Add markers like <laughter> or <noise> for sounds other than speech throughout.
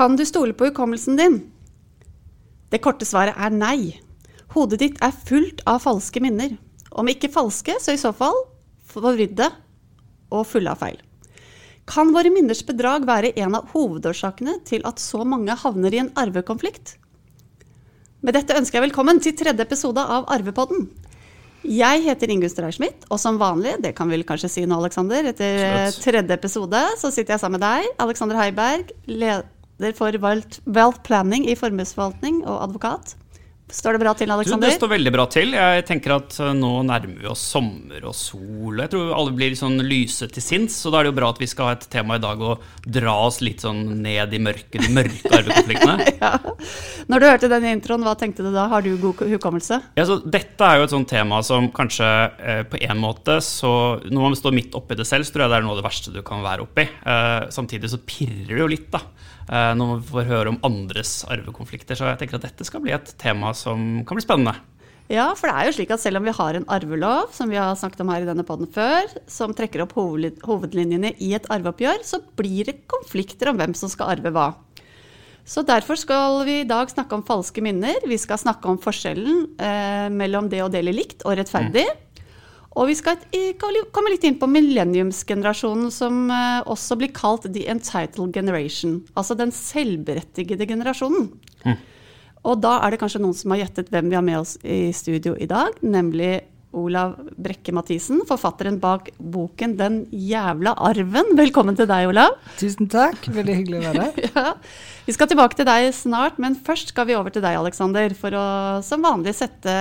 Kan du stole på hukommelsen din? Det korte svaret er nei. Hodet ditt er fullt av falske minner. Om ikke falske, så i så fall forvridde og fulle av feil. Kan våre minners bedrag være en av hovedårsakene til at så mange havner i en arvekonflikt? Med dette ønsker jeg velkommen til tredje episode av Arvepodden. Jeg heter Ingunn Streisschmidt, og som vanlig, det kan vi vel kanskje si nå, Aleksander, etter tredje episode, så sitter jeg sammen med deg, Alexander Heiberg, for Wealth Planning i formuesforvaltning og advokat. Står det bra til, Alexander? Det står veldig bra til. Jeg tenker at eh, nå nærmer vi oss sommer og sol. Jeg tror alle blir sånn lyse til sinns, så da er det jo bra at vi skal ha et tema i dag og dra oss litt sånn ned i mørket, de mørke arvekonfliktene. <laughs> ja. Når du hørte den introen, hva tenkte du da? Har du god hukommelse? Ja, så Dette er jo et sånt tema som kanskje eh, på en måte så Når man står midt oppi det selv, så tror jeg det er noe av det verste du kan være oppi. Eh, samtidig så pirrer det jo litt, da. Eh, når man får høre om andres arvekonflikter. Så jeg tenker at dette skal bli et tema som kan bli spennende. Ja, for det er jo slik at selv om vi har en arvelov, som vi har snakket om her i denne poden før, som trekker opp hovedlinjene i et arveoppgjør, så blir det konflikter om hvem som skal arve hva. Så derfor skal vi i dag snakke om falske minner. Vi skal snakke om forskjellen eh, mellom det å dele likt og rettferdig. Mm. Og vi skal komme litt inn på millenniumsgenerasjonen, som eh, også blir kalt the entitled generation. Altså den selvberettigede generasjonen. Mm. Og da er det kanskje noen som har gjettet hvem vi har med oss i studio i dag, nemlig Olav Brekke Mathisen, forfatteren bak boken 'Den jævla arven'. Velkommen til deg, Olav. Tusen takk. Veldig hyggelig å være her. <laughs> ja. Vi skal tilbake til deg snart, men først skal vi over til deg, Aleksander, for å som vanlig sette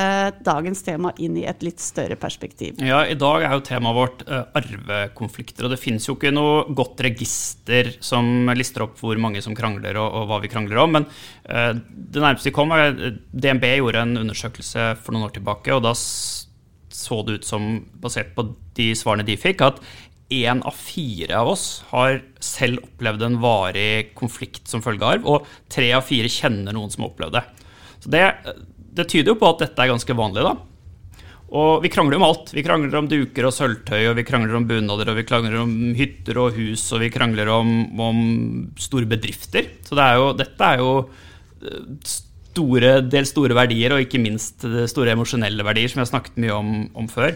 dagens tema inn i et litt større perspektiv. Ja, i dag er jo temaet vårt uh, arvekonflikter, og det fins jo ikke noe godt register som lister opp hvor mange som krangler, og, og hva vi krangler om, men uh, det nærmeste vi kom, var DNB gjorde en undersøkelse for noen år tilbake, og da så det ut som, basert på de svarene de fikk, at én av fire av oss har selv opplevd en varig konflikt som følge av arv, og tre av fire kjenner noen som har opplevd det. Så det, det, tyder jo på at dette er ganske vanlig, da. Og vi krangler om alt. Vi krangler om duker og sølvtøy, og vi krangler om bunader, og vi krangler om hytter og hus, og vi krangler om, om store bedrifter. Så det er jo, dette er jo eh, store, dels store verdier, og ikke minst store emosjonelle verdier, som vi har snakket mye om, om før.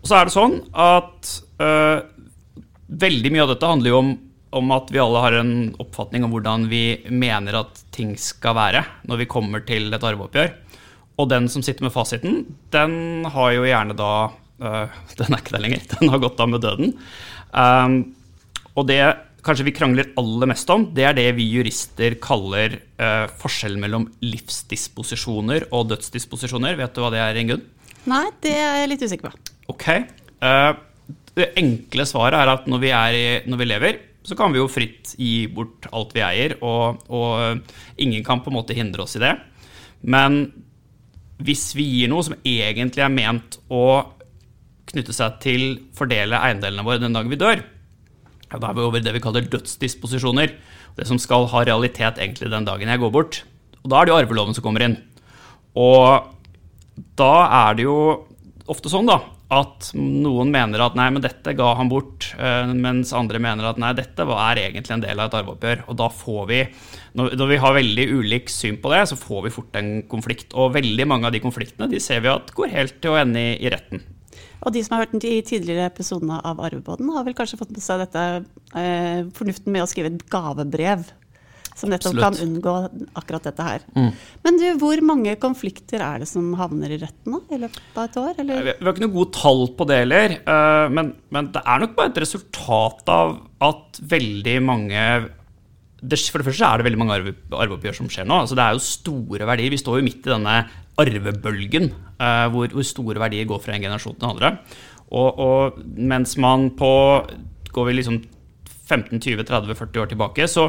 Og så er det sånn at øh, veldig mye av dette handler jo om, om, at vi alle har en oppfatning om hvordan vi mener at ting skal være når vi kommer til et arveoppgjør. Og den som sitter med fasiten, den har jo gjerne da øh, <laughs> Den er ikke der lenger. Den har gått av med døden. Um, og det kanskje vi krangler aller mest om, det er det vi jurister kaller uh, forskjellen mellom livsdisposisjoner og dødsdisposisjoner. Vet du hva det er, Ingunn? Nei, det er jeg litt usikker på. Ok. Uh, det enkle svaret er at når vi, er i, når vi, lever, så kan vi jo fritt gi bort alt vi eier, og, og ingen kan på en måte hindre oss i det. Men hvis vi gir noe som egentlig er ment å knytte seg til fordele eiendelene våre den dagen vi dør, ja, da er vi over det vi kaller dødsdisposisjoner. Det som skal ha realitet egentlig den dagen jeg går bort. Og da er det jo arveloven som kommer inn. Og da er det jo ofte sånn da, at noen mener at nei, men dette ga han bort, eh, mens andre mener at nei, dette er egentlig en del av et arveoppgjør. Og da får vi, når vi har veldig ulik syn på det, så får vi fort en konflikt. Og veldig mange av de konfliktene de ser vi at går helt til å ende i retten. Og de som har hørt de tidligere episodene av Arvebåten, har vel kanskje fått med seg dette eh, fornuften med å skrive et gavebrev. Som nettopp Absolutt. kan unngå akkurat dette her. Mm. Men du, hvor mange konflikter er det som havner i retten da, i løpet av et år? Eller? Vi har ikke noe gode tall på det heller. Eh, men, men, det er nok bare et resultat av at veldig mange For det første er det veldig mange arveoppgjør som skjer nå. Altså det er jo store verdier. Vi står jo midt i denne arvebølgen, hvor, hvor, store verdier går fra en generasjon til den andre. Og, og mens man på Går vi liksom 15-20-30-40 år tilbake, så,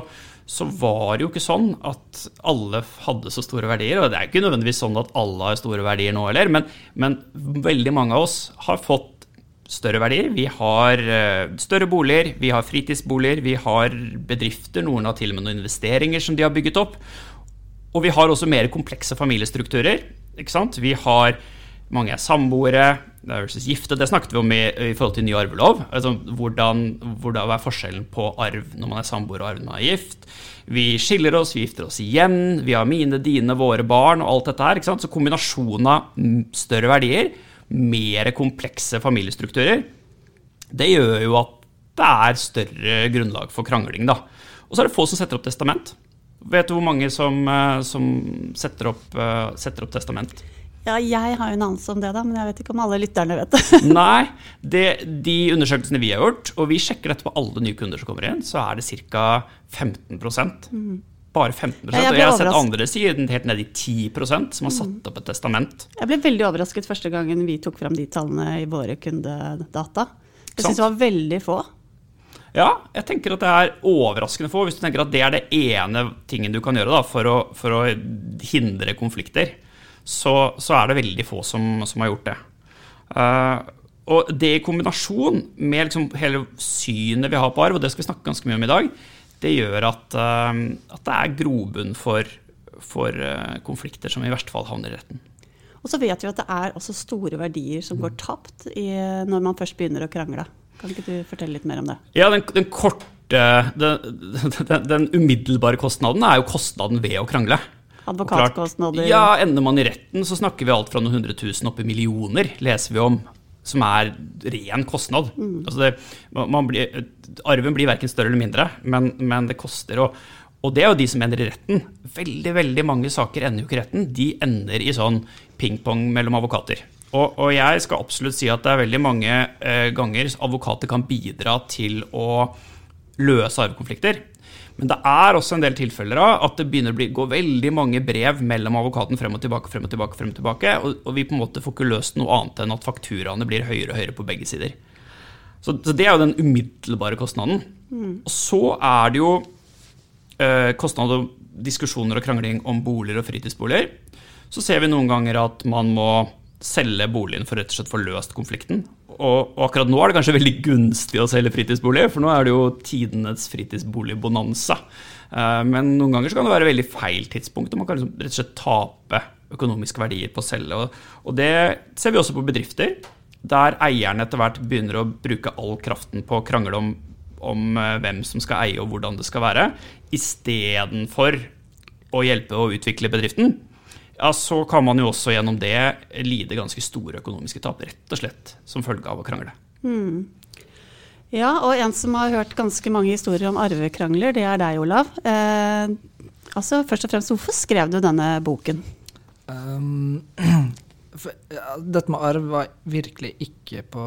så, var det jo ikke sånn at alle hadde så store verdier. Og det er ikke nødvendigvis sånn at alle har store verdier nå heller, men, men veldig mange av oss har fått større verdier. Vi har eh, større boliger, vi har fritidsboliger, vi har bedrifter. Noen har til og med noen investeringer som de har bygget opp. Og vi har også mer komplekse familiestrukturer. Ikke sant? Vi har Mange er samboere versus gifte. Det snakket vi om i, i forhold til ny arvelov. Altså, hvordan, hvordan er forskjellen på arv når man er samboer og arv når man er gift? Vi skiller oss, vi gifter oss igjen, vi har mine, dine, våre barn og alt dette her. Så kombinasjonen av større verdier, mer komplekse familiestrukturer, det gjør jo at det er større grunnlag for krangling, da. Og så er det få som setter opp testament. Vet du hvor mange som, eh, som setter, opp, uh, setter, opp, testament? Ja, jeg har jo en anelse om det, da, men jeg vet ikke om alle lytterne vet det. <laughs> Nei, det, de undersøkelsene vi har gjort, og vi sjekker dette på alle nye kunder som kommer inn, så er det ca. 15 mm. Bare 15 ja, jeg jeg har sett andre si helt ned i 10% som har satt mm. opp et testament. Jeg ble veldig overrasket første gangen vi tok fram de tallene i våre kundedata. Jeg syns det var veldig få. Ja, jeg tenker at det er overraskende få, hvis du tenker at det er det ene tingen du kan gjøre da, for, å, for å hindre konflikter. Så, så, er det veldig få som, som har gjort det. Uh, og det i kombinasjon med liksom hele synet vi har på arv, og det skal vi snakke ganske mye om i dag, det gjør at, uh, at det er grobunn for, for uh, konflikter som i verste fall havner i retten. Og så vet vi at det er også store verdier som går tapt i, når man først begynner å krangle. Kan ikke du fortelle litt mer om det? Ja, den, den korte den, den, den, umiddelbare kostnaden er jo kostnaden ved å krangle. Advokatkostnader? Ja, ender man i retten, så snakker vi alt fra noen hundre tusen opp i millioner, leser vi om. Som er ren kostnad. Mm. Altså det, blir, arven blir verken større eller mindre, men, men det koster. Og, og, det er jo de som ender i retten. Veldig veldig mange saker ender jo ikke i retten. De ender i sånn pingpong mellom advokater. Og, og, jeg skal absolutt si at det er veldig mange eh, ganger advokater kan bidra til å løse arvekonflikter. Men det er også en del tilfeller av at det begynner å bli, gå veldig mange brev mellom advokaten frem og tilbake, frem og tilbake, frem og tilbake, og, og vi på en måte får ikke løst noe annet enn at fakturaene blir høyere og høyere på begge sider. Så, så det er jo den umiddelbare kostnaden. Mm. Og så er det jo eh, kostnader, diskusjoner og krangling om boliger og fritidsboliger. Så ser vi noen ganger at man må selge boligen for rett og slett få løst konflikten. Og, og, akkurat nå er det kanskje veldig gunstig å selge fritidsbolig, for nå er det jo tidenes fritidsboligbonanza. Uh, men noen ganger kan det være veldig feil tidspunkt, og man kan liksom rett og slett tape økonomiske verdier på å selge. Og, det ser vi også på bedrifter, der eierne etter hvert begynner å bruke all kraften på å krangle om, om uh, hvem som skal eie og hvordan det skal være, istedenfor å hjelpe å utvikle bedriften ja, så kan man jo også gjennom det lide ganske store økonomiske tap, rett og slett som følge av å krangle. Mm. Ja, og en som har hørt ganske mange historier om arvekrangler, det er deg, Olav. Eh, altså, Først og fremst, hvorfor skrev du denne boken? Um, <clears throat> for, ja, dette med arv var virkelig ikke på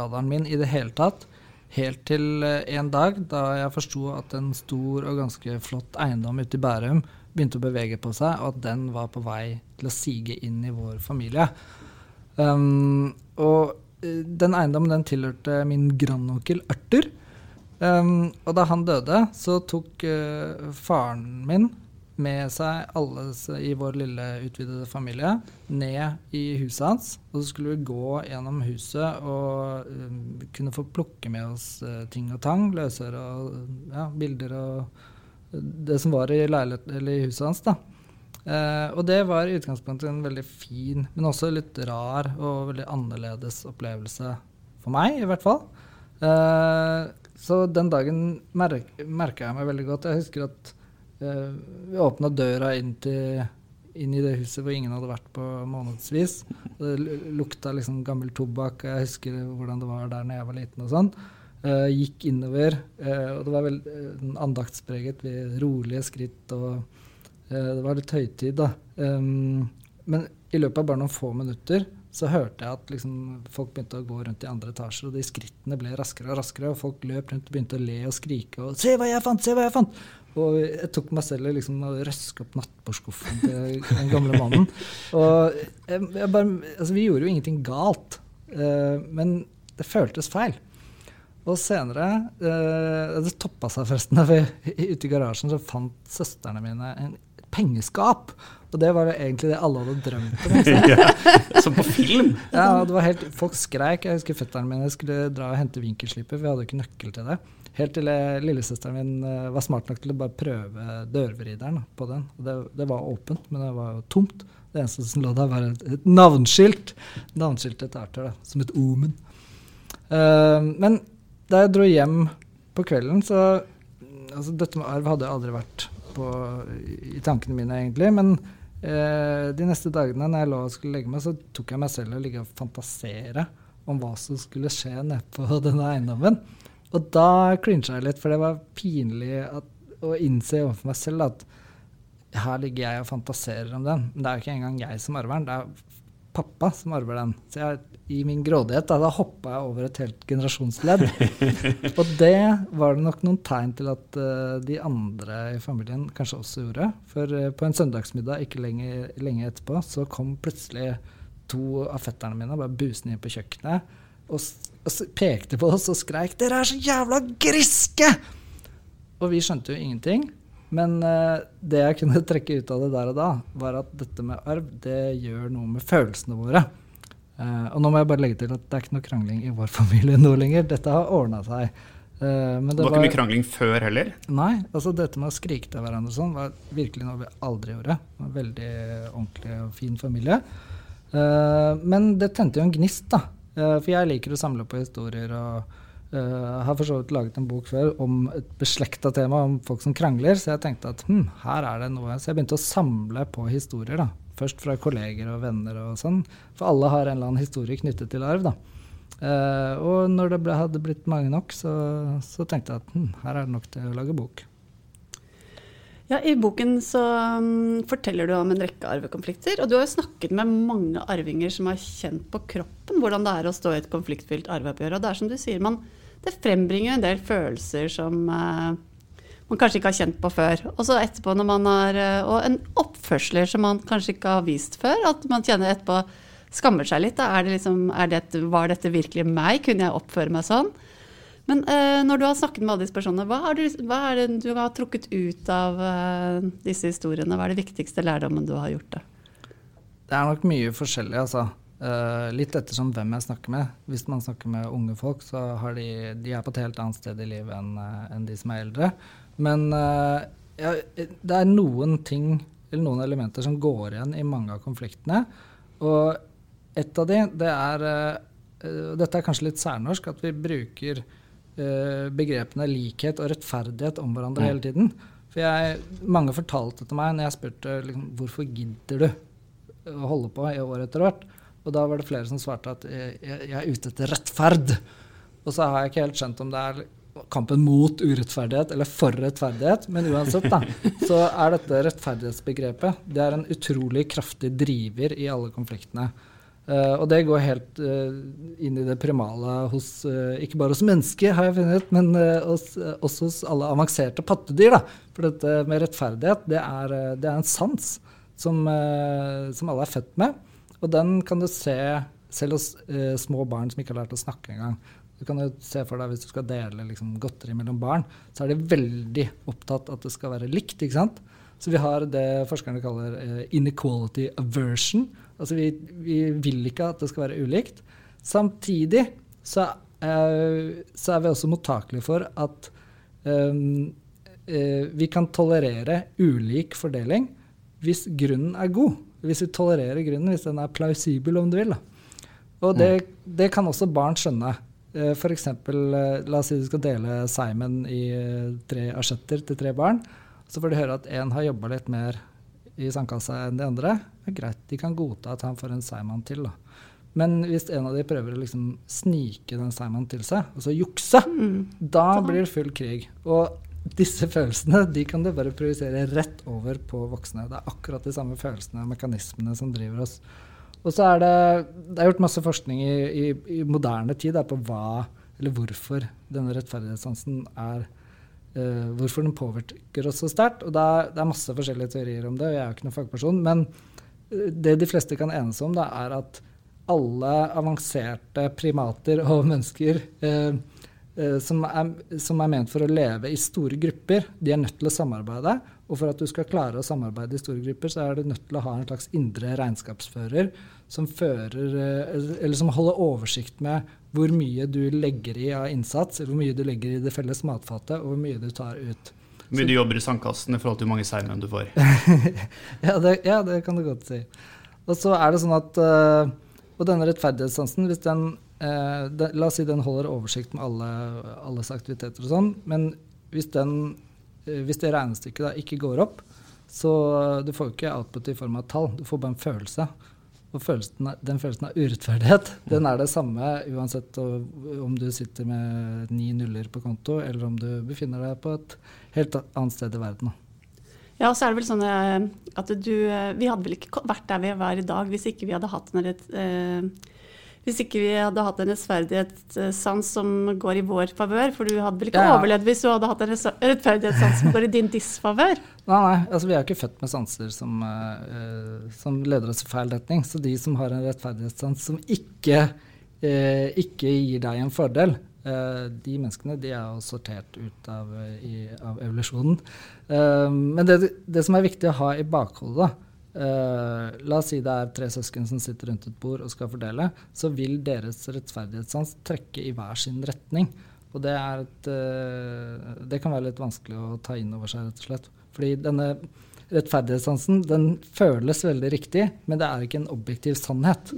radaren min i det hele tatt. Helt til eh, en dag da jeg forsto at en stor og ganske flott eiendom ute i Bærum begynte å bevege på seg, og at den var på vei til å sige inn i vår familie. Um, og eh, den eiendommen den tilhørte min grandonkel Ørter. Um, og da han døde, så tok uh, faren min med seg alle i vår lille utvidede familie ned i huset hans. Og så skulle vi gå gjennom huset og um, kunne få plukke med oss uh, ting og tang. Løsøre og ja, bilder og det som var i, i huset hans. da. Eh, og det var i utgangspunktet en veldig fin, men også litt rar og veldig annerledes opplevelse for meg, i hvert fall. Eh, så den dagen mer merka jeg meg veldig godt. Jeg husker at eh, vi åpna døra inn, til, inn, i det huset hvor ingen hadde vært på månedsvis. Det lukta liksom gammel tobakk, og jeg husker hvordan det var der når jeg var liten og sånn. Uh, gikk innover, uh, og det var vel uh, andaktspreget ved rolige skritt. og Det var litt høytid, da. Um, men i løpet av bare noen få minutter så hørte jeg at liksom, folk begynte å gå rundt i andre etasjer, og de skrittene ble raskere og raskere, og folk løp rundt og begynte å le og skrike og 'Se hva jeg fant! Se hva jeg fant!' Og jeg tok meg selv i liksom, å røske opp nattbordskuffen til den gamle mannen. Og jeg, jeg bare, altså, vi gjorde jo ingenting galt, men det føltes feil. Og senere eh, Det toppa seg forresten da vi ute i garasjen så fant søstrene mine en pengeskap. Og det var egentlig det alle hadde drømt om. <laughs> ja, som på film. Ja, og det var helt, Folk skreik. Jeg husker fetteren min skulle dra og hente vinkelsliper, for vi hadde jo ikke nøkkel til det. Helt til lillesøsteren min eh, var smart nok til å bare prøve dørvrideren på den. Det, det var åpent, men det var jo tomt. Det eneste som lå der, var et, et navnskilt. Navnskiltet da, som et omen. Uh, men da jeg dro hjem på kvelden, så altså Dette med arv hadde aldri vært på, i tankene mine, egentlig. Men eh, de neste dagene når jeg lå og skulle legge meg, så tok jeg meg selv og ligge og fantasere om hva som skulle skje nede på <laughs> denne eiendommen. Og da clincha jeg litt, for det var pinlig at, å innse overfor meg selv at her ligger jeg og fantaserer om den. Men det er jo ikke engang jeg som arver den, det er pappa som arver den. Så jeg, i min grådighet da, da hoppa jeg over et helt generasjonsledd. <laughs> og det var det nok noen tegn til at uh, de andre i familien kanskje også gjorde. For uh, på en søndagsmiddag ikke lenge, lenge, etterpå så kom plutselig to av fetterne mine bare busende inn på kjøkkenet og, og pekte på oss og skreik 'Dere er så jævla griske!' Og vi skjønte jo ingenting. Men uh, det jeg kunne trekke ut av det der og da, var at dette med arv, det gjør noe med følelsene våre. Uh, og nå må jeg bare legge til at det er ikke noe krangling i vår <laughs> familie nå lenger. Dette har ordna seg. Uh, det, det var ikke mye krangling før heller? Nei. altså Dette med å skrike til hverandre sånn var virkelig noe vi aldri gjorde. En veldig ordentlig og fin familie. men det tente jo en gnist, da. for jeg liker å samle på historier. og Uh, har for så vidt laget en bok før om et beslekta tema om folk som krangler, så jeg tenkte at hm, her er det noe. Så jeg begynte å samle på historier. da. Først fra kolleger og venner og sånn. For alle har en eller annen historie knyttet til arv. da. Uh, og når det ble, hadde blitt mange nok, så, så tenkte jeg at hm, her er det nok til å lage bok. Ja, I boken så um, forteller du om en rekke arvekonflikter. Og du har jo snakket med mange arvinger som har kjent på kroppen hvordan det er å stå i et konfliktfylt arveoppgjør. Og det er som du sier, man, det frembringer en del følelser som uh, man kanskje ikke har kjent på før. Og så etterpå når man har uh, Og en oppførsler som man kanskje ikke har vist før. At man kjenner etterpå skammer seg litt. Da. Er det liksom, er det, var dette virkelig meg? Kunne jeg oppføre meg sånn? Men uh, når du har snakket med alle disse personene, hva, du, hva er det du har trukket ut av uh, disse historiene? Hva er det viktigste lærdommen du har gjort? Det, det er nok mye forskjellig, altså. Uh, litt ettersom hvem jeg snakker med. Hvis man snakker med unge folk, så har de, de er på et helt annet sted i livet enn en de som er eldre. Men ja, det er noen ting, eller noen elementer, som går igjen i mange av konfliktene. Og et av de, det er Dette er kanskje litt særnorsk, at vi bruker uh, begrepene likhet og rettferdighet om hverandre mm. hele tiden. For jeg, Mange fortalte til meg når jeg spurte liksom, hvorfor gidder du å holde på i år etter år. Og da var det flere som svarte at jeg, jeg, jeg er ute etter rettferd. Og så har jeg ikke helt skjønt om det er kampen mot urettferdighet eller for rettferdighet. Men uansett, da, <laughs> så er dette rettferdighetsbegrepet det er en utrolig kraftig driver i alle konfliktene. Uh, og det går helt uh, inn i det primale hos uh, ikke bare hos mennesker, har jeg funnet, men hos, også hos alle avanserte pattedyr. Da. For dette med rettferdighet, det er, det er en sans som, som, alle er født med. Og den kan du se selv hos små barn som ikke har lært å snakke engang. Du kan jo se for deg Hvis du skal dele liksom, godteri mellom barn, så er de veldig opptatt at det skal være likt. ikke sant? Så vi har det forskerne kaller inequality aversion Altså vi, vi, vil ikke at det skal være ulikt. Samtidig så, uh, så er vi også mottakelige for at um, uh, vi kan tolerere ulik fordeling hvis grunnen er god. Hvis du tolererer grunnen, hvis den er plausibel, om du vil. Da. Og det, mm. det, kan også barn skjønne. Uh, F.eks. la oss si du skal dele Simon i tre asjetter til tre barn. Så får du høre at én har jobba litt mer i sandkassa enn de andre, Det er greit. De kan godta at han får en seigmann til. da. Men hvis en av de prøver å liksom snike den seigmannen til seg, altså jukse, mm. da blir det full krig. Og disse følelsene de kan du bare projisere rett over på voksne. Det er akkurat de samme følelsene og mekanismene som driver oss. Og så er det, det er gjort masse forskning i, i, i moderne tid på hva hvorfor denne rettferdighetssansen er uh, hvorfor den påvirker oss så sterkt. Og det er, det er, masse forskjellige teorier om det, og jeg er jo ikke noen fagperson. Men uh, det de fleste kan enes om, da, er at alle avanserte primater og mennesker uh, eh, som, er, som er ment for å leve i store grupper, de er nødt til å samarbeide. Og for at du skal klare å samarbeide i store grupper, så er du nødt til å ha en slags indre regnskapsfører som, fører, eh, eller som holder oversikt med hvor mye du legger i av innsats, eller hvor mye du legger i det felles matfatet, og hvor mye du tar ut. Hvor mye du jobber i sandkassen i forhold til hvor mange seigmenn du får. <laughs> ja, det, ja, det, kan du godt si. Og så er det sånn at uh, Og denne rettferdighetssansen, hvis den uh, det, La oss si den holder oversikt med alle, alles aktiviteter og sånn, men hvis, den, uh, hvis det regnestykket da ikke går opp, så du får ikke output i form av tall, du får bare en følelse. Og følelsen, den følelsen av urettferdighet den er det samme uansett om du sitter med ni nuller på konto, eller om du befinner deg på et helt annet sted i verden. Ja, så er det vel sånn eh, at du eh, Vi hadde vel ikke vært der vi var i dag hvis ikke vi hadde hatt en rett, eh, hvis ikke vi hadde hatt en rettferdighetssans som går i vår favør. For du hadde vel ikke ja. overlevd hvis du hadde hatt en rettferdighetssans som går i din disfavør? <laughs> Nei, nei, altså vi er ikke født med sanser som, uh, som leder oss i feil retning. Så de som har en rettferdighetssans som ikke, uh, ikke gir deg en fordel, uh, de menneskene de er jo sortert ut av, i, av evolusjonen. men det, det, som er viktig å ha i bakhodet, Uh, la oss si det er tre søsken som sitter rundt et bord og skal fordele. Så vil deres rettferdighetssans trekke i hver sin retning. Og det, et, uh, det kan være litt vanskelig å ta inn over seg, rett og slett. Fordi denne rettferdighetssansen den føles veldig riktig, men det er ikke en objektiv sannhet.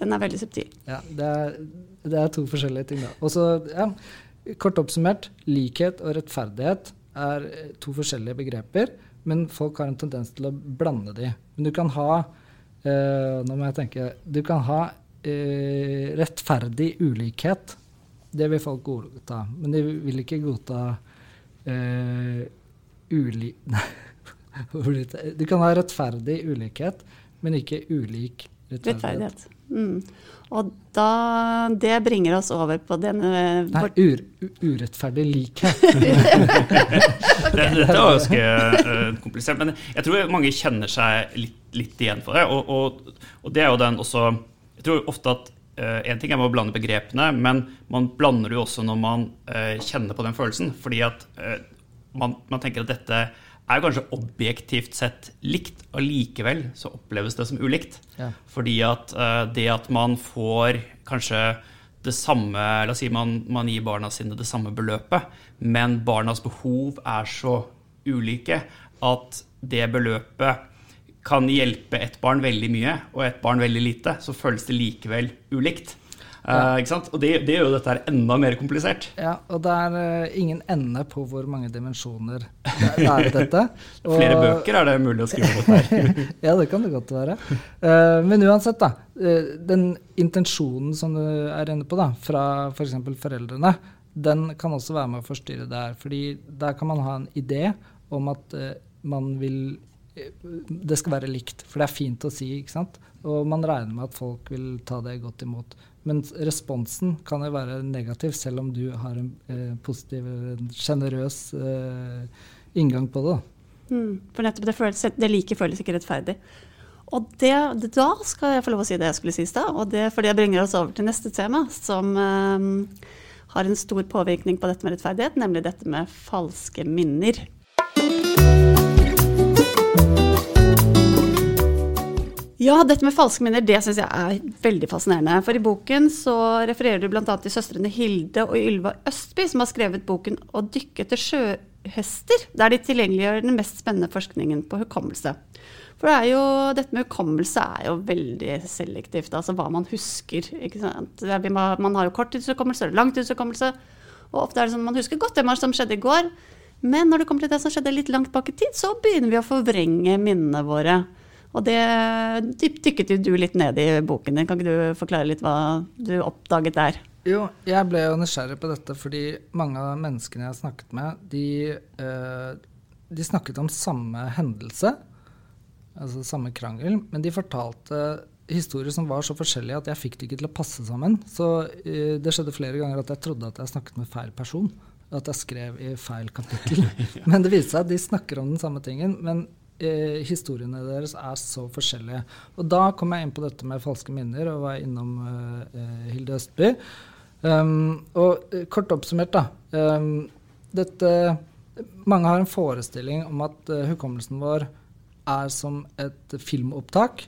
Den er veldig subtil. Ja, det er, det er to forskjellige ting, da. Og så, ja, kort oppsummert, likhet og rettferdighet er to forskjellige begreper men folk har en tendens til å blande de. Men du kan ha eh, Nå må jeg tenke Du kan ha eh, rettferdig ulikhet. Det vil folk godta. Men de vil ikke godta eh, uli... <laughs> du kan ha rettferdig ulikhet, men ikke ulik rettferdighet. rettferdighet. Mm. Og da, det bringer oss over på denne Nei, ur, urettferdig likhet. <laughs> <laughs> det, dette var ganske uh, komplisert, men jeg tror mange kjenner seg litt, litt igjen for det. Og, og, og, det er jo den også Jeg tror ofte at uh, en ting er med å blande begrepene, men man blander det jo også når man uh, kjenner på den følelsen. Fordi at man, man tenker at dette er kanskje objektivt sett likt, og likevel så oppleves det som ulikt. Ja. Fordi at uh, det at man får kanskje det samme La oss si man, man, gir barna sine det samme beløpet, men barnas behov er så ulike at det beløpet kan hjelpe et barn veldig mye og et barn veldig lite, så føles det likevel ulikt. Uh, og det, det, gjør jo dette her enda mer komplisert. Ja, og det er uh, ingen ende på hvor mange dimensjoner det er i <laughs> dette. Og, Flere bøker er det mulig å skrive på her. <laughs> ja, det kan det godt være. Uh, men uansett, da. den intensjonen som du er inne på, da, fra f.eks. For foreldrene, den kan også være med å forstyrre det her. fordi der kan man ha en idé om at man vil det skal være likt, for det er fint å si. ikke sant? Og man regner med at folk vil ta det godt imot. Men responsen kan jo være negativ, selv om du har en eh, positiv, sjenerøs eh, inngang på det. Mm, for nettopp det, føles, det like føles ikke rettferdig. Og det, det, da skal jeg få lov å si det jeg skulle si i stad. Og det, for det bringer oss over til neste tema, som eh, har en stor påvirkning på dette med rettferdighet, nemlig dette med falske minner. Ja, dette med falske minner det syns jeg er veldig fascinerende. For i boken så refererer du bl.a. til søstrene Hilde og Ylva Østby, som har skrevet boken 'Å dykke etter sjøhester', der de tilgjengeliggjør den mest spennende forskningen på hukommelse. For det er jo, dette med hukommelse er jo veldig selektivt, altså hva man husker. ikke sant? man har jo korttidshukommelse og langtidshukommelse. Og ofte er det sånn at man husker godt det som skjedde i går. Men når det kommer til det som skjedde litt langt bak i tid, så begynner vi å forvrenge minnene våre. Og det dykket du litt ned i boken din. Kan ikke du forklare litt hva du oppdaget der? Jo, jeg ble jo nysgjerrig på dette fordi mange av menneskene jeg har snakket med, de, eh, de snakket om samme hendelse, altså samme krangel, men de fortalte historier som var så forskjellige at jeg fikk det ikke til å passe sammen. Så eh, det skjedde flere ganger at jeg trodde at jeg snakket med feil person. At jeg skrev i feil kapittel. <laughs> Men det viste seg at de snakker om den samme tingen. Men eh, historiene deres er så forskjellige. Og da kom jeg inn på dette med falske minner og var innom eh, Hilde Østby. Um, og eh, kort oppsummert, da. Um, dette, mange har en forestilling om at uh, hukommelsen vår er som et filmopptak.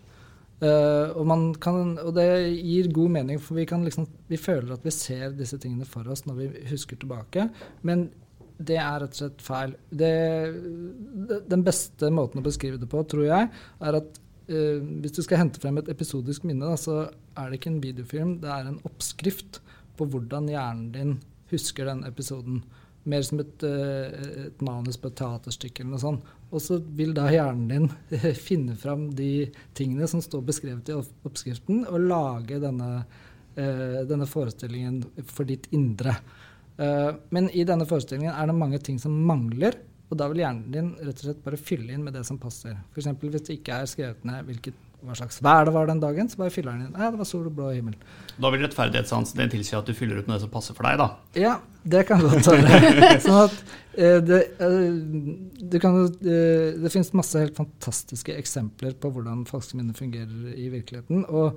Uh, og, kan, og, det gir god mening, for vi, liksom, vi, føler at vi ser disse tingene for oss når vi husker tilbake. Men det er rett og slett feil. Det, den beste måten å beskrive det på, tror jeg, er at uh, hvis du skal hente frem et episodisk minne, da, så er det ikke en videofilm, det er en oppskrift på hvordan hjernen din husker den episoden. Mer som et, uh, et manus på et teaterstykke eller noe sånt. Og så vil da hjernen din <laughs> finne fram de tingene som står beskrevet i oppskriften, og lage denne, uh, denne forestillingen for ditt indre. Uh, men i denne forestillingen er det mange ting som mangler, og da vil hjernen din rett og slett bare fylle inn med det som passer. F.eks. hvis det ikke er skrevet ned hvilket, hva slags vær det var den dagen, så bare fyller den inn. Ja, det var sol og blå himmel. Da vil rettferdighetssansen tilsi at du fyller ut med det som passer for deg, da? Ja, det kan godt være. <laughs> sånn at uh, det, uh, kan, det finnes masse helt fantastiske eksempler på hvordan falske minner fungerer i virkeligheten. og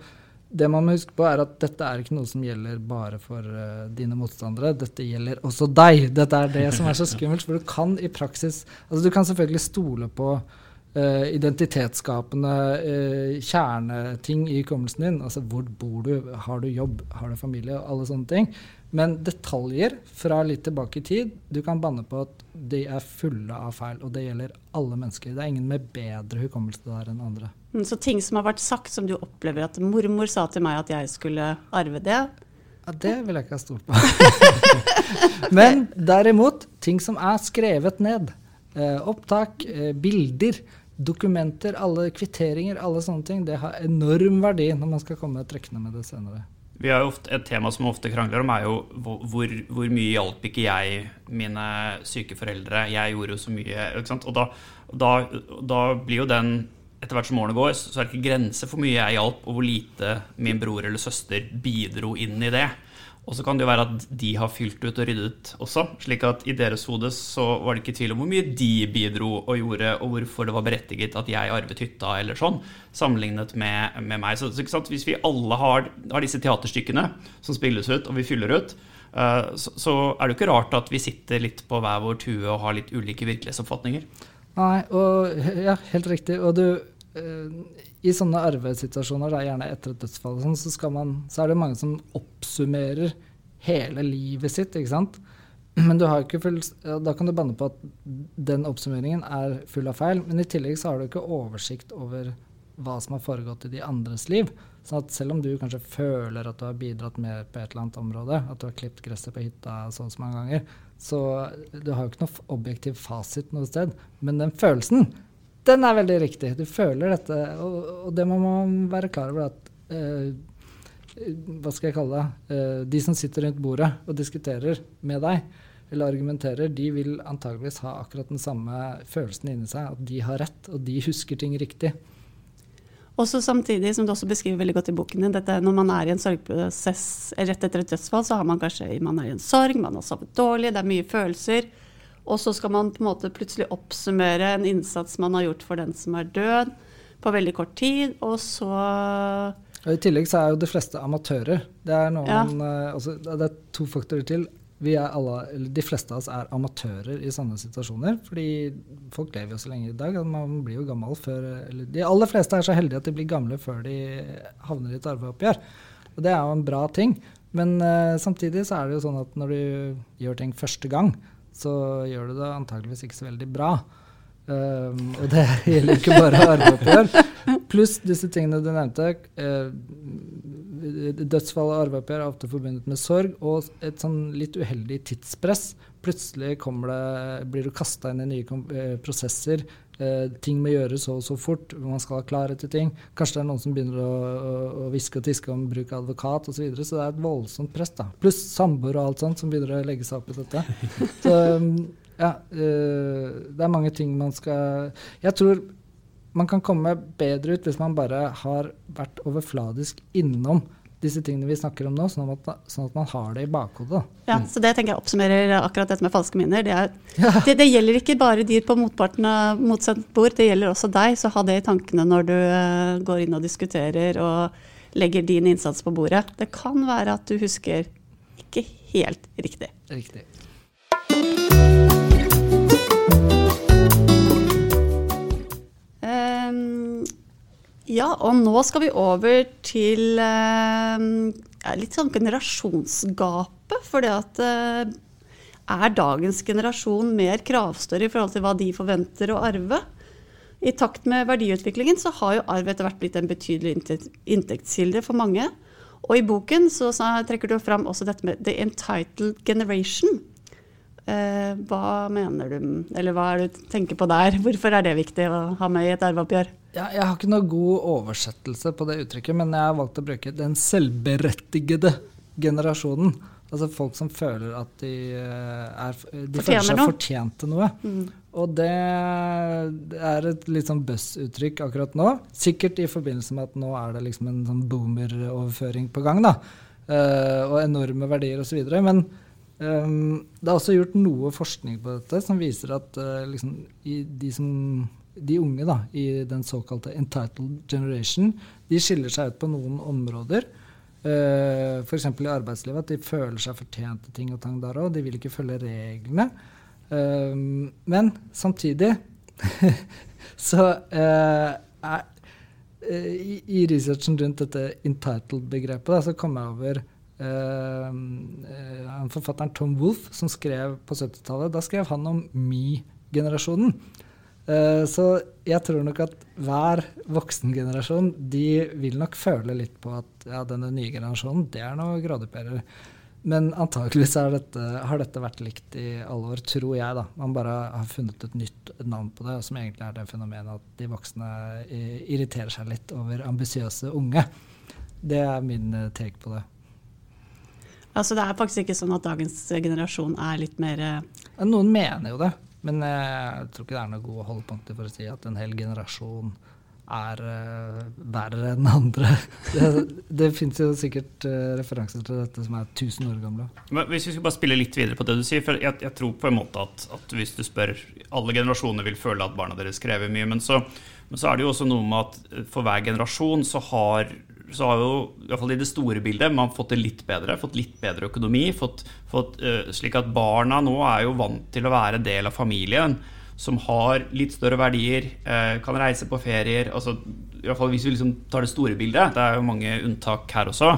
det man må huske på, er at dette er ikke noe som gjelder bare for uh, dine motstandere. Dette gjelder også deg. Dette er det som er så skummelt. For du kan i praksis Altså, du kan selvfølgelig stole på uh, identitetsskapende uh, kjerneting i hukommelsen din. Altså hvor bor du, har du jobb, har du familie, og alle sånne ting. Men detaljer fra litt tilbake i tid, du kan banne på at de er fulle av feil. Og det gjelder alle mennesker. Det er ingen med bedre hukommelse der enn andre. Mm, så ting som har vært sagt, som du opplever at mormor sa til meg at jeg skulle arve det? Ja, Det vil jeg ikke ha stolt på. <laughs> Men derimot, ting som er skrevet ned. Eh, opptak, eh, bilder, dokumenter, alle kvitteringer, alle sånne ting. Det har enorm verdi når man skal komme trekkende med det senere. Vi har jo ofte, Et tema som vi ofte krangler om, er jo hvor, hvor mye hjalp ikke jeg mine syke foreldre? Jeg gjorde jo så mye. ikke sant? Og da, da, da blir jo den etter hvert som årene går, så er det ikke grenser for mye jeg hjalp, og hvor lite min bror eller søster bidro inn i det. Og så kan det jo være at de har fylt ut og ryddet også. slik at i deres hode så var det ikke tvil om hvor mye de bidro og gjorde, og hvorfor det var berettiget at jeg arvet hytta eller sånn, sammenlignet med, med meg. Så, så hvis vi alle har, har, disse teaterstykkene som spilles ut, og vi fyller ut, uh, så, så, er det jo ikke rart at vi sitter litt på hver vår tue og har litt ulike virkelighetsoppfatninger. Nei, og ja, helt riktig. Og du uh, i sånne arvesituasjoner, da, gjerne etter et dødsfall, sånn, så, så, er det mange som oppsummerer hele livet sitt. ikke sant? Men full, da kan du banne på at den oppsummeringen er full av feil. Men i tillegg så har du ikke oversikt over hva som har foregått i de andres liv. Så at selv om du kanskje føler at du har bidratt mer på et eller annet område, at du har klipt gresset på hytta så og så mange ganger, så du har jo ikke noe objektiv fasit noe sted. Men den følelsen, den er veldig riktig. Du føler dette, og, og det må man være klar over at uh, Hva skal jeg kalle det? Uh, de som sitter rundt bordet og diskuterer med deg, eller argumenterer, de vil antageligvis ha akkurat den samme følelsen inni seg, at de har rett, og de husker ting riktig. Også samtidig, som du også beskriver veldig godt i boken din, dette, når man er i en sorgprosess rett etter et dødsfall, så har man kanskje man er i en sorg, man har sovet dårlig, det er mye følelser. Og så skal man på en måte plutselig oppsummere en innsats man har gjort for den som er død, på veldig kort tid, og så og I tillegg så er jo de fleste amatører. Det er, noen, ja. uh, altså, det er to faktorer til. Vi er alle, eller De fleste av oss er amatører i sånne situasjoner. fordi folk lever jo så lenge i dag. at Man blir jo gammel før eller De aller fleste er så heldige at de blir gamle før de havner i et arveoppgjør. Og det er jo en bra ting. Men uh, samtidig så er det jo sånn at når du gjør ting første gang, så gjør du det antageligvis ikke så veldig bra. Um, og det <laughs> gjelder ikke bare arveoppgjør. Pluss disse tingene du nevnte. Uh, dødsfall og arveoppgjør er ofte forbundet med sorg og et sånn litt uheldig tidspress. Plutselig det, blir du kasta inn i nye uh, prosesser. Uh, ting må gjøres så og så fort. Man skal ha klarhet til ting. Kanskje det er noen som begynner å hviske og tiske om bruk av advokat osv. Så, videre, så det er et voldsomt press. da. Pluss samboer og alt sånt som begynner å legge seg opp i dette. <laughs> Så um, ja, uh, det er mange ting man skal Jeg tror man kan komme bedre ut hvis man bare har vært overfladisk innom disse tingene vi snakker om nå, sånn at, sånn at man har det i bakhodet. Ja, så Det tenker jeg oppsummerer akkurat dette med falske minner. Det, er, <laughs> ja. det, det gjelder ikke bare de på motparten av motsatt bord, det gjelder også deg. Så ha det i tankene når du uh, går inn og diskuterer og legger din innsats på bordet. Det kan være at du husker ikke helt riktig. Riktig. Um, ja, og nå skal vi over til um, litt sånn generasjonsgapet. For det at uh, er dagens generasjon mer kravstørre i forhold til hva de forventer å arve? I takt med verdiutviklingen så har jo arv etter hvert blitt en betydelig inntektskilde for mange. Og i boken så trekker du fram også dette med the entitled generation. Eh, hva mener du, eller hva er det du tenker på der? <laughs> Hvorfor er det viktig å ha med i et arveoppgjør? Ja, jeg har ikke noe god oversettelse på det uttrykket, men jeg har valgt å bruke den selvberettigede generasjonen. Altså folk som føler at de, eh, er, de føler seg fortjent til noe. Mm. Og det, er et litt sånn buzz-uttrykk akkurat nå. Sikkert i forbindelse med at nå er det liksom en sånn boomer-overføring på gang. da, uh, Og enorme verdier osv. Men Um, det er også gjort noe forskning på dette som viser at uh, liksom, de, som, de, unge da, i den såkalte entitled generation de skiller seg ut på noen områder. Uh, F.eks. i arbeidslivet, at de føler seg fortjent til ting og tang der òg. De vil ikke følge reglene. Um, men samtidig <laughs> så uh, er, i, i, researchen rundt dette entitled-begrepet så kom jeg over Uh, forfatteren Tom Wolff, som skrev på 70-tallet, da skrev han om me-generasjonen. Uh, så jeg tror nok at hver voksengenerasjon de vil nok føle litt på at ja, denne nye generasjonen, det er noe gradupperer. Men antakeligvis dette, har dette vært likt i alle år, tror jeg. da. Man bare har funnet et nytt navn på det, som egentlig er det fenomenet at de voksne irriterer seg litt over ambisiøse unge. Det er min take på det. Altså, det er faktisk ikke sånn at dagens generasjon er litt mer eh, Noen mener jo det, men jeg tror ikke det er noe gode holdepunkter for å si at en hel generasjon er uh, verre enn andre. <laughs> Det, det fins jo sikkert uh, referanser til dette som er 1000 år gamle. Men hvis vi skal bare spille litt videre på det du sier, for jeg, jeg tror på en måte at, at, hvis du spør Alle generasjoner vil føle at barna deres krever mye, men så, men så er det jo også noe med at for hver generasjon så har så har jo i hvert fall i det store bildet man fått det litt bedre. Fått litt bedre økonomi. Fått, fått, uh, slik at barna nå er jo vant til å være del av familien som har litt større verdier, uh, kan reise på ferier. altså i hvert fall Hvis vi liksom tar det store bildet, det er jo mange unntak her også.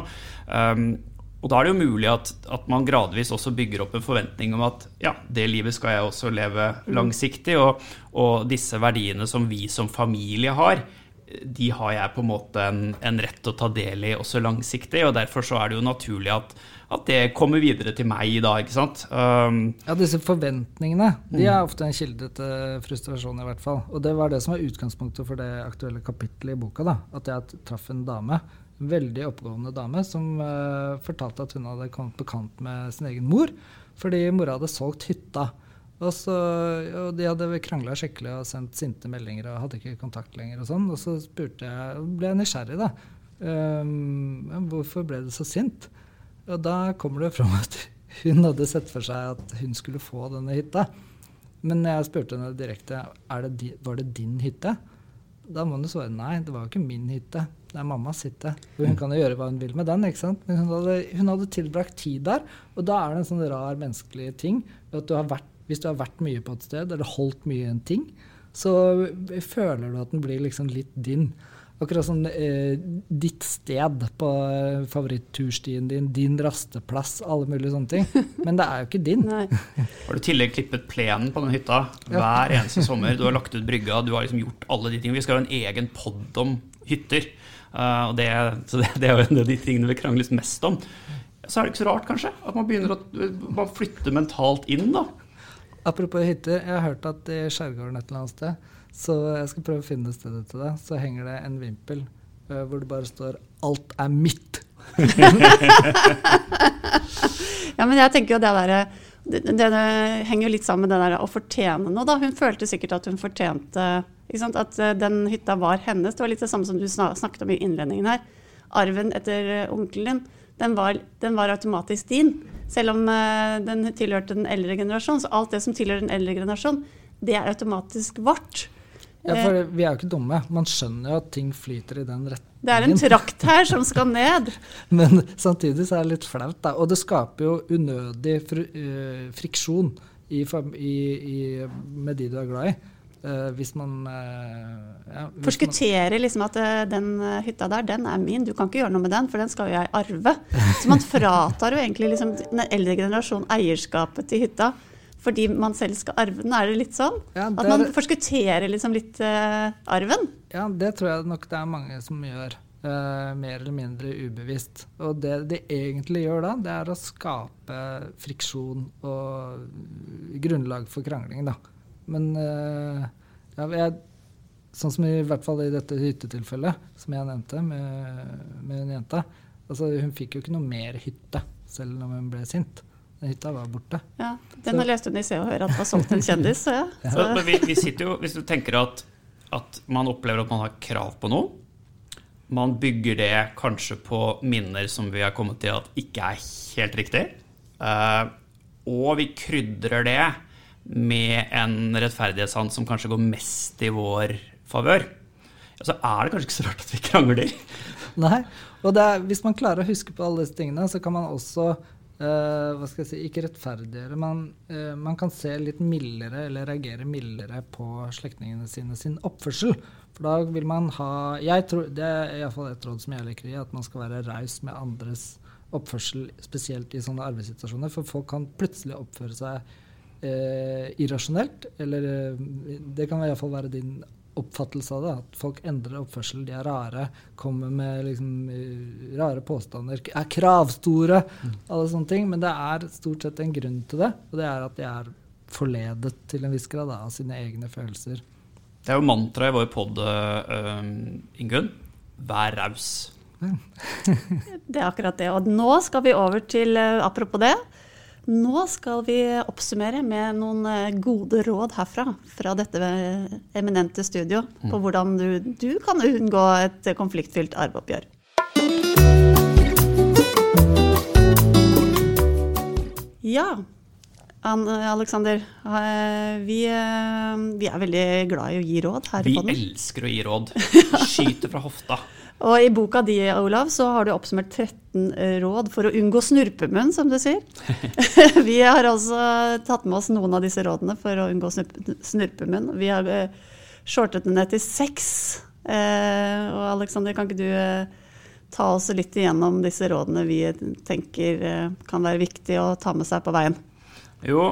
Um, og da er det jo mulig at, at, man gradvis også bygger opp en forventning om at ja, det livet skal jeg også leve langsiktig, og, og disse verdiene som vi som familie har, de har jeg på en måte en, en, rett til å ta del i også langsiktig. og Derfor så er det jo naturlig at, at det kommer videre til meg da. ikke sant? Um, ja, Disse forventningene de er mm. ofte en kilde til frustrasjon. i hvert fall. Og Det var det som var utgangspunktet for det aktuelle kapittelet i boka. da, At jeg traff en dame, en veldig oppegående dame som uh, fortalte at hun hadde kommet på kant med sin egen mor fordi mora hadde solgt hytta. Og, så, og De hadde krangla skikkelig og sendt sinte meldinger og hadde ikke kontakt lenger. Og sånn, og så spurte jeg, ble jeg nysgjerrig, da. Um, hvorfor ble du så sint? Og da kommer det fram at hun hadde sett for seg at hun skulle få denne hytta. Men jeg spurte henne direkte er det, var det din hytte, da må hun svare nei, det var jo ikke min hytte. Det er mammas hytte. Hun kan jo gjøre hva hun vil med den. ikke sant? Men hun hadde, hun hadde tilbrakt tid der, og da er det en sånn rar menneskelig ting at du har vært hvis du har vært mye på et sted eller holdt mye i en ting, så føler du at den blir liksom litt din. Akkurat som eh, ditt sted på eh, favoritturstien din, din rasteplass, alle mulige sånne ting. <laughs> Men det er jo ikke din. har du i tillegg klippet plenen på den hytta hver eneste sommer? Du har lagt ut brygga, du har liksom gjort alle de tingene. Vi skal ha en egen pod om hytter. Uh, det, så det, det, er jo en av de tingene vi krangles mest om. Så er det ikke så rart, kanskje, at man begynner å man flytter mentalt inn, da. Apropos hytter, jeg har hørt at i skjærgården et eller annet sted, så jeg skal prøve å finne stedet til deg, så henger det en vimpel uh, hvor det bare står 'Alt er mitt'. <laughs> ja, men jeg tenker jo det derre det, det, det, henger jo litt sammen med det der å fortjene noe. da. Hun følte sikkert at hun fortjente At eh, den hytta var hennes. Det var litt det samme som du snakket om i innledningen her. Arven etter eh, onkelen din, den var, den var automatisk din. Selv om uh, den tilhørte den eldre generasjon. Så alt det som tilhører den eldre generasjon, det er automatisk vårt. Ja, for vi er jo ikke dumme. Man skjønner jo at ting flyter i den retningen. Det er en trakt her som skal ned. <laughs> Men samtidig så er det litt flaut, da. Og det skaper jo unødig uh, friksjon i, i, i, med de du er glad i. Uh, hvis man uh, ja, Forskutterer liksom at den hytta der, den er min, du kan ikke gjøre noe med den, for den skal jo jeg arve. Så man fratar jo egentlig liksom den eldre generasjonen eierskapet til hytta fordi man selv skal arve den? Er det litt sånn? Ja, det At man forskutterer liksom litt uh, arven? Ja, det tror jeg nok det er mange som gjør. Uh, mer eller mindre ubevisst. Og det de egentlig gjør da, det er å skape friksjon og grunnlag for krangling, da. Men uh, ja, jeg, sånn som i hvert fall i dette hyttetilfellet, som jeg nevnte med, med en jente altså Hun fikk jo ikke noe mer hytte selv om hun ble sint. Den Hytta var borte. Ja, Den har lest hun i Se og Hør at var solgt en kjendis. Så <laughs> ja. Så. Men vi, vi, sitter jo, Hvis du tenker at, at, man opplever at man har krav på noe, man bygger det kanskje på minner som vi har kommet til at ikke er helt riktig, uh, og vi krydrer det med en rettferdighetssans som kanskje går mest i vår favør, så er det kanskje ikke så rart at vi krangler. <laughs> Nei, og er, hvis man klarer å huske på alle disse tingene, så kan man også Uh, hva skal jeg si, ikke rettferdiggjøre, men uh, man kan se litt mildere eller reagere mildere på slektningene sine sin oppførsel. For da vil man ha jeg tror, Det er iallfall et råd som jeg liker i, at man skal være raus med andres oppførsel, spesielt i sånne arbeidssituasjoner. For folk kan plutselig oppføre seg uh, irrasjonelt, eller det kan iallfall være din oppfattelse av det. At folk endrer oppførsel, de er rare, kommer med liksom, eh, rare påstander, er kravstore, mm. alle sånne ting. Men det er stort sett en grunn til det, og det er at de er forledet til en viss grad av sine egne følelser. Det er jo mantraet i vår pod, uh, Ingunn. Vær raus. <laughs> det er akkurat det. Og nå skal vi over til, uh, apropos det, nå skal vi oppsummere med noen eh, gode råd herfra, fra dette eminente studio, på mm. hvordan du, du kan unngå et konfliktfylt arveoppgjør. Ja, Aleksander. Eh, vi, eh, vi, er veldig glad i å gi råd her vi i podden. Vi elsker å gi råd. <laughs> Skyter fra hofta. Og i boka di, Olav, så har du oppsummert 13 eh, råd for å unngå snurpemunn, som du sier. <laughs> <laughs> vi har også tatt med oss noen av disse rådene for å unngå snurpemunn. Vi har uh, shortet den ned til seks. Uh, og Aleksander, kan ikke du ta oss litt igjennom disse rådene vi tenker kan være viktig å ta med seg på veien? Jo,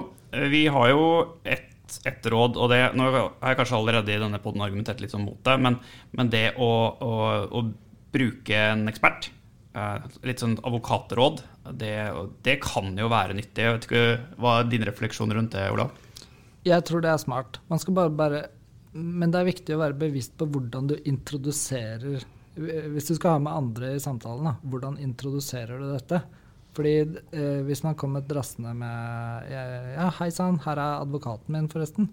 vi har jo et et råd, og det, nå har jeg kanskje allerede i denne poden argumentert litt sånn mot det, men, men det å, å, å, bruke en ekspert, eh, litt sånn advokatråd, det, det, kan jo være nyttig. Jeg vet ikke, Hva er din refleksjon rundt det, Olav? Jeg tror det er smart. Man skal bare, bare Men det er viktig å være bevisst på hvordan du introduserer Hvis du skal ha med andre i samtalen, da, hvordan introduserer du dette? Fordi eh, hvis man kommer drassende med Ja, hei sann, her er advokaten min, forresten.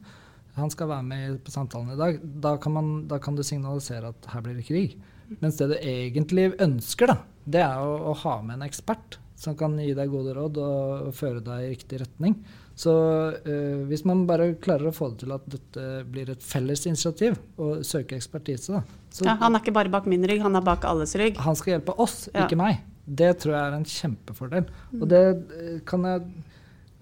Han skal være med på samtalen i dag. Da kan, man, da kan du signalisere at her blir det krig. Mens det du egentlig ønsker, da, det er å, å ha med en ekspert som kan gi deg gode råd og, føre deg i riktig retning. Så øh, hvis man bare klarer å få det til at dette blir et felles initiativ, og søke ekspertise da, ja, Han er ikke bare bak min rygg, han er bak alles rygg. Han skal hjelpe oss, ja. ikke meg. Det tror jeg er en kjempefordel. Og det eh, kan jeg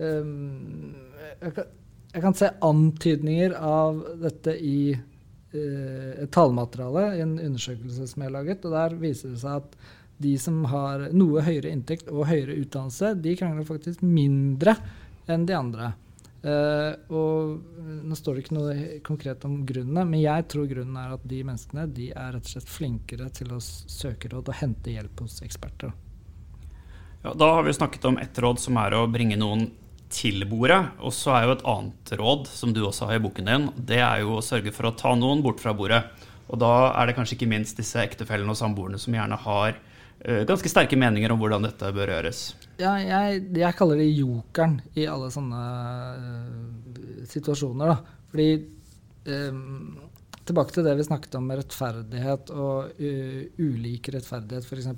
um, jeg, kan, jeg, kan, se antydninger av dette i uh, et tallmateriale i en undersøkelse som jeg har laget. Og der viser det seg at de som har noe høyere inntekt og høyere utdannelse, de krangler faktisk mindre enn de andre. Uh, og Nå står det ikke noe konkret om grunnene, men jeg tror grunnen er at de menneskene de er rett og slett flinkere til å søke råd og hente hjelp hos eksperter. Ja, da har vi snakket om ett råd, som er å bringe noen til bordet. Og så er jo et annet råd, som du også har i boken din, det er jo å sørge for å ta noen bort fra bordet. Og da er det kanskje ikke minst disse ektefellene og samboerne som gjerne har ganske sterke meninger om hvordan dette bør gjøres. Ja, jeg, jeg, kaller det jokeren i alle sånne uh, situasjoner. Da. Fordi um, Tilbake til det vi snakket om med rettferdighet og uh, ulik rettferdighet, f.eks.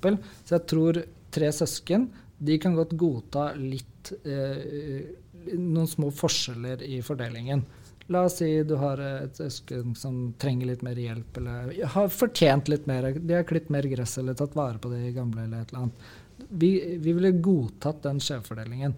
Så jeg tror tre søsken de kan godt godta litt uh, noen små forskjeller i fordelingen. La oss si du har et søsken som trenger litt mer hjelp, eller har fortjent litt mer. De har klippet mer gress eller tatt vare på de gamle, eller et eller annet. Vi, vi ville godtatt den skjevfordelingen.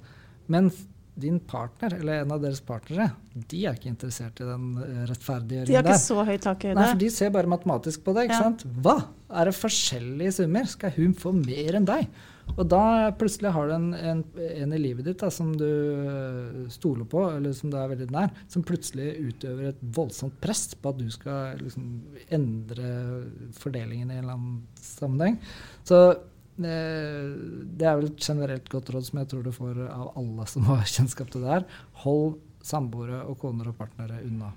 Men din partner, eller en av deres partnere, de er ikke interessert i den eh, rettferdiggjøringen der. De har ikke så høy tak i det. Nei, for de ser bare matematisk på det. ikke Ja. sant? Hva? Er det forskjellige summer? Skal hun få mer enn deg? Og da plutselig har du en, en, en i livet ditt da, som du stoler på, eller som du er veldig nær, som plutselig utøver et voldsomt press på at du skal liksom, endre fordelingen i en eller annen sammenheng. Så eh, det er vel et generelt godt råd som jeg tror du får av alle som har <laughs> kjennskap til det her. Hold samboere og koner og partnere unna.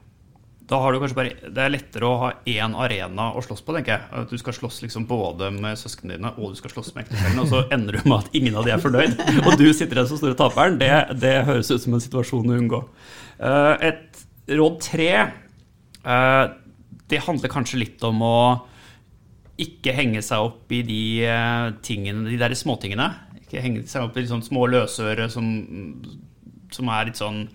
Da har du kanskje bare, Det er lettere å ha én arena å slåss på, tenker jeg. At du skal slåss liksom både med søsknene dine og du skal slåss med ektefellen, og så ender du med at ingen av de er fornøyd, og du sitter der som store taperen. Det, det høres ut som en situasjon å unngå. Eh, Et råd tre eh, Det handler kanskje litt om å ikke henge seg opp i de eh, tingene, de der småtingene. Ikke henge seg opp i liksom små løsøre som, som er litt sånn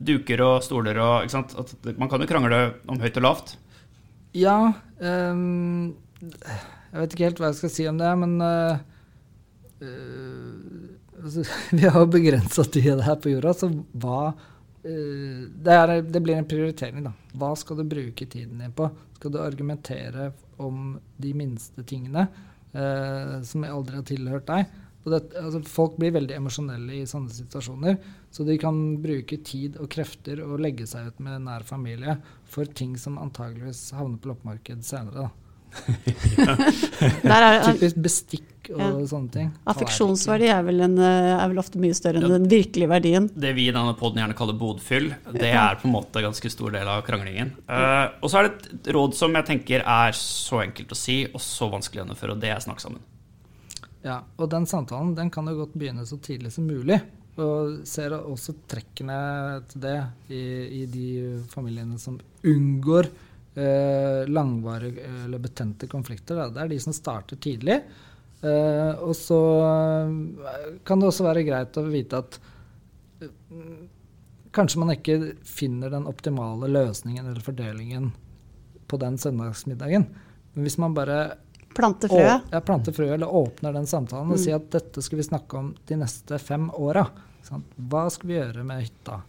duker og stoler og ikke sant? At Man kan jo krangle om høyt og lavt. Ja um, Jeg vet ikke helt hva jeg skal si om det, men uh, uh, altså, <laughs> Vi har jo begrensa tid her på jorda, så hva uh, det, er, det blir en prioritering, da. Hva skal du bruke tiden din på? Skal du argumentere om de minste tingene som aldri har tilhørt deg? Og det, altså, folk blir veldig emosjonelle i sånne situasjoner, så de kan bruke tid og krefter og legge seg ut med nær familie for ting som antageligvis havner på loppemarked senere. Da. <laughs> Er, Typisk bestikk og Ja. sånne ting. affeksjonsverdi er vel, en, eh, er vel ofte mye større enn den virkelige verdien. Det vi i denne poden gjerne kaller bodfyll, det er på en måte en ganske stor del av kranglingen. Uh, og så er det et råd som jeg tenker er så enkelt å si og så vanskelig å gjennomføre, og det er snakk sammen. Ja, og den samtalen den kan jo godt begynne så tidlig som mulig. Og ser også trekkene til det i, i de familiene som unngår eh, langvarige eller betente konflikter. Da. Det er de som starter tidlig. Eh, og så eh, kan det også være greit å vite at eh, kanskje man ikke finner den optimale løsningen eller fordelingen på den søndagsmiddagen. Men hvis man bare Plante frøet. ja, plante frø, eller åpner den samtalen og sier at dette skal vi snakke om de neste fem åra. Hva skal vi gjøre med hytta?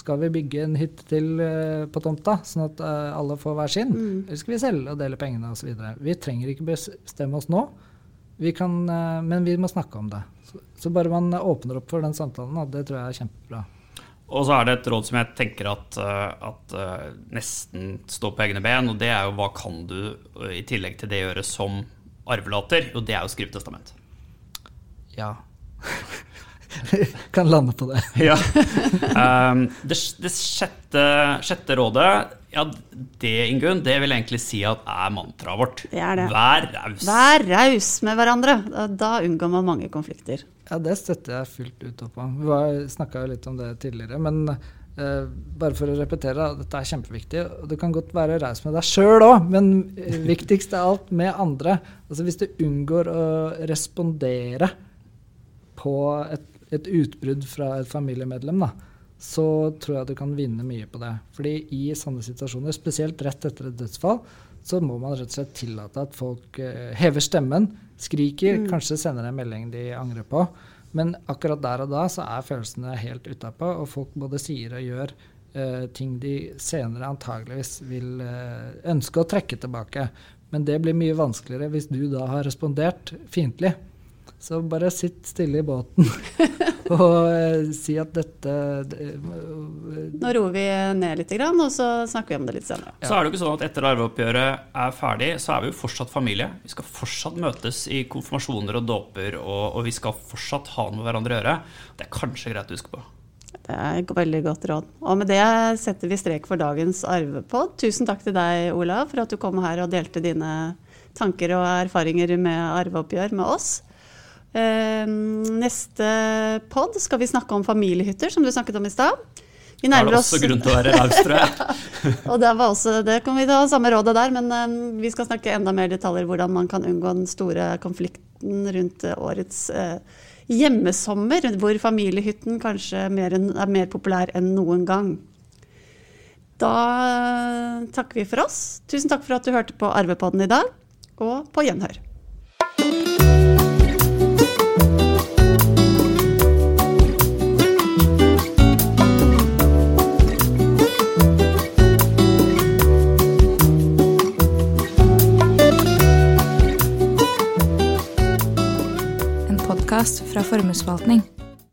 Skal vi bygge en hytte til eh, på tomta, sånn at eh, alle får hver sin? Eller skal vi selge og dele pengene osv.? Vi trenger ikke bestemme oss nå, vi kan, eh, men vi må snakke om det. Så, så bare man åpner opp for den samtalen, det tror jeg er kjempebra. Og så er det et råd som jeg tenker at, eh, at eh, nesten står på egne ben, og det er jo hva kan du eh, i tillegg til det gjøre som arvelater? Og det er jo skrive testament. Ja. <laughs> kan lande på det. Ja. <laughs> Um, det, det sjette, sjette rådet, ja, det Ingunn, det vil jeg egentlig si at er mantraet vårt. Det er det. Vær raus. Vær raus med hverandre. Da, da unngår man mange konflikter. Ja, det støtter jeg fullt ut opp om. Vi snakka jo litt om det tidligere. Men Uh, bare for å repetere, dette er kjempeviktig. Og du kan godt være raus med deg sjøl òg, men viktigst av alt med andre. Altså Hvis du unngår å respondere på et, et utbrudd fra et familiemedlem, da, så tror jeg du kan vinne mye på det. Fordi i sånne situasjoner, spesielt rett etter et dødsfall, så må man rett og slett tillate at folk eh, hever stemmen, skriker, kanskje sender en melding de angrer på. Men akkurat der og da så er følelsene helt utapå, og folk både sier og gjør eh, ting de senere antageligvis vil eh, ønske å trekke tilbake. Men det blir mye vanskeligere hvis du da har respondert fiendtlig. Så bare sitt stille i båten <laughs> og eh, si at dette det, Nå roer vi ned litt, grann, og så snakker vi om det litt senere. Så er det jo ikke sånn at etter arveoppgjøret er ferdig, så er vi jo fortsatt familie. Vi skal fortsatt møtes i konfirmasjoner og dåper, og, og vi skal fortsatt ha noe med hverandre å gjøre. Det er kanskje greit å huske på. Det er et veldig godt råd. Og med det setter vi strek for dagens arvepod. Tusen takk til deg, Olav, for at du kom her og delte dine tanker og erfaringer med arveoppgjør med oss. Eh, neste pod skal vi snakke om familiehytter, som du snakket om i stad. Vi er nærmer det oss også grunn til å være raus, tror jeg. <laughs> Og det, var også, det kan vi ta samme rådet der, men eh, vi skal snakke enda mer detaljer hvordan man kan unngå den store konflikten rundt eh, årets eh, hjemmesommer, hvor familiehytten kanskje mer er mer populær enn noen gang. Da eh, takker vi for oss. Tusen takk for at du hørte på Arvepodden i dag, og på gjenhør. Podkast fra Formuesforvaltning.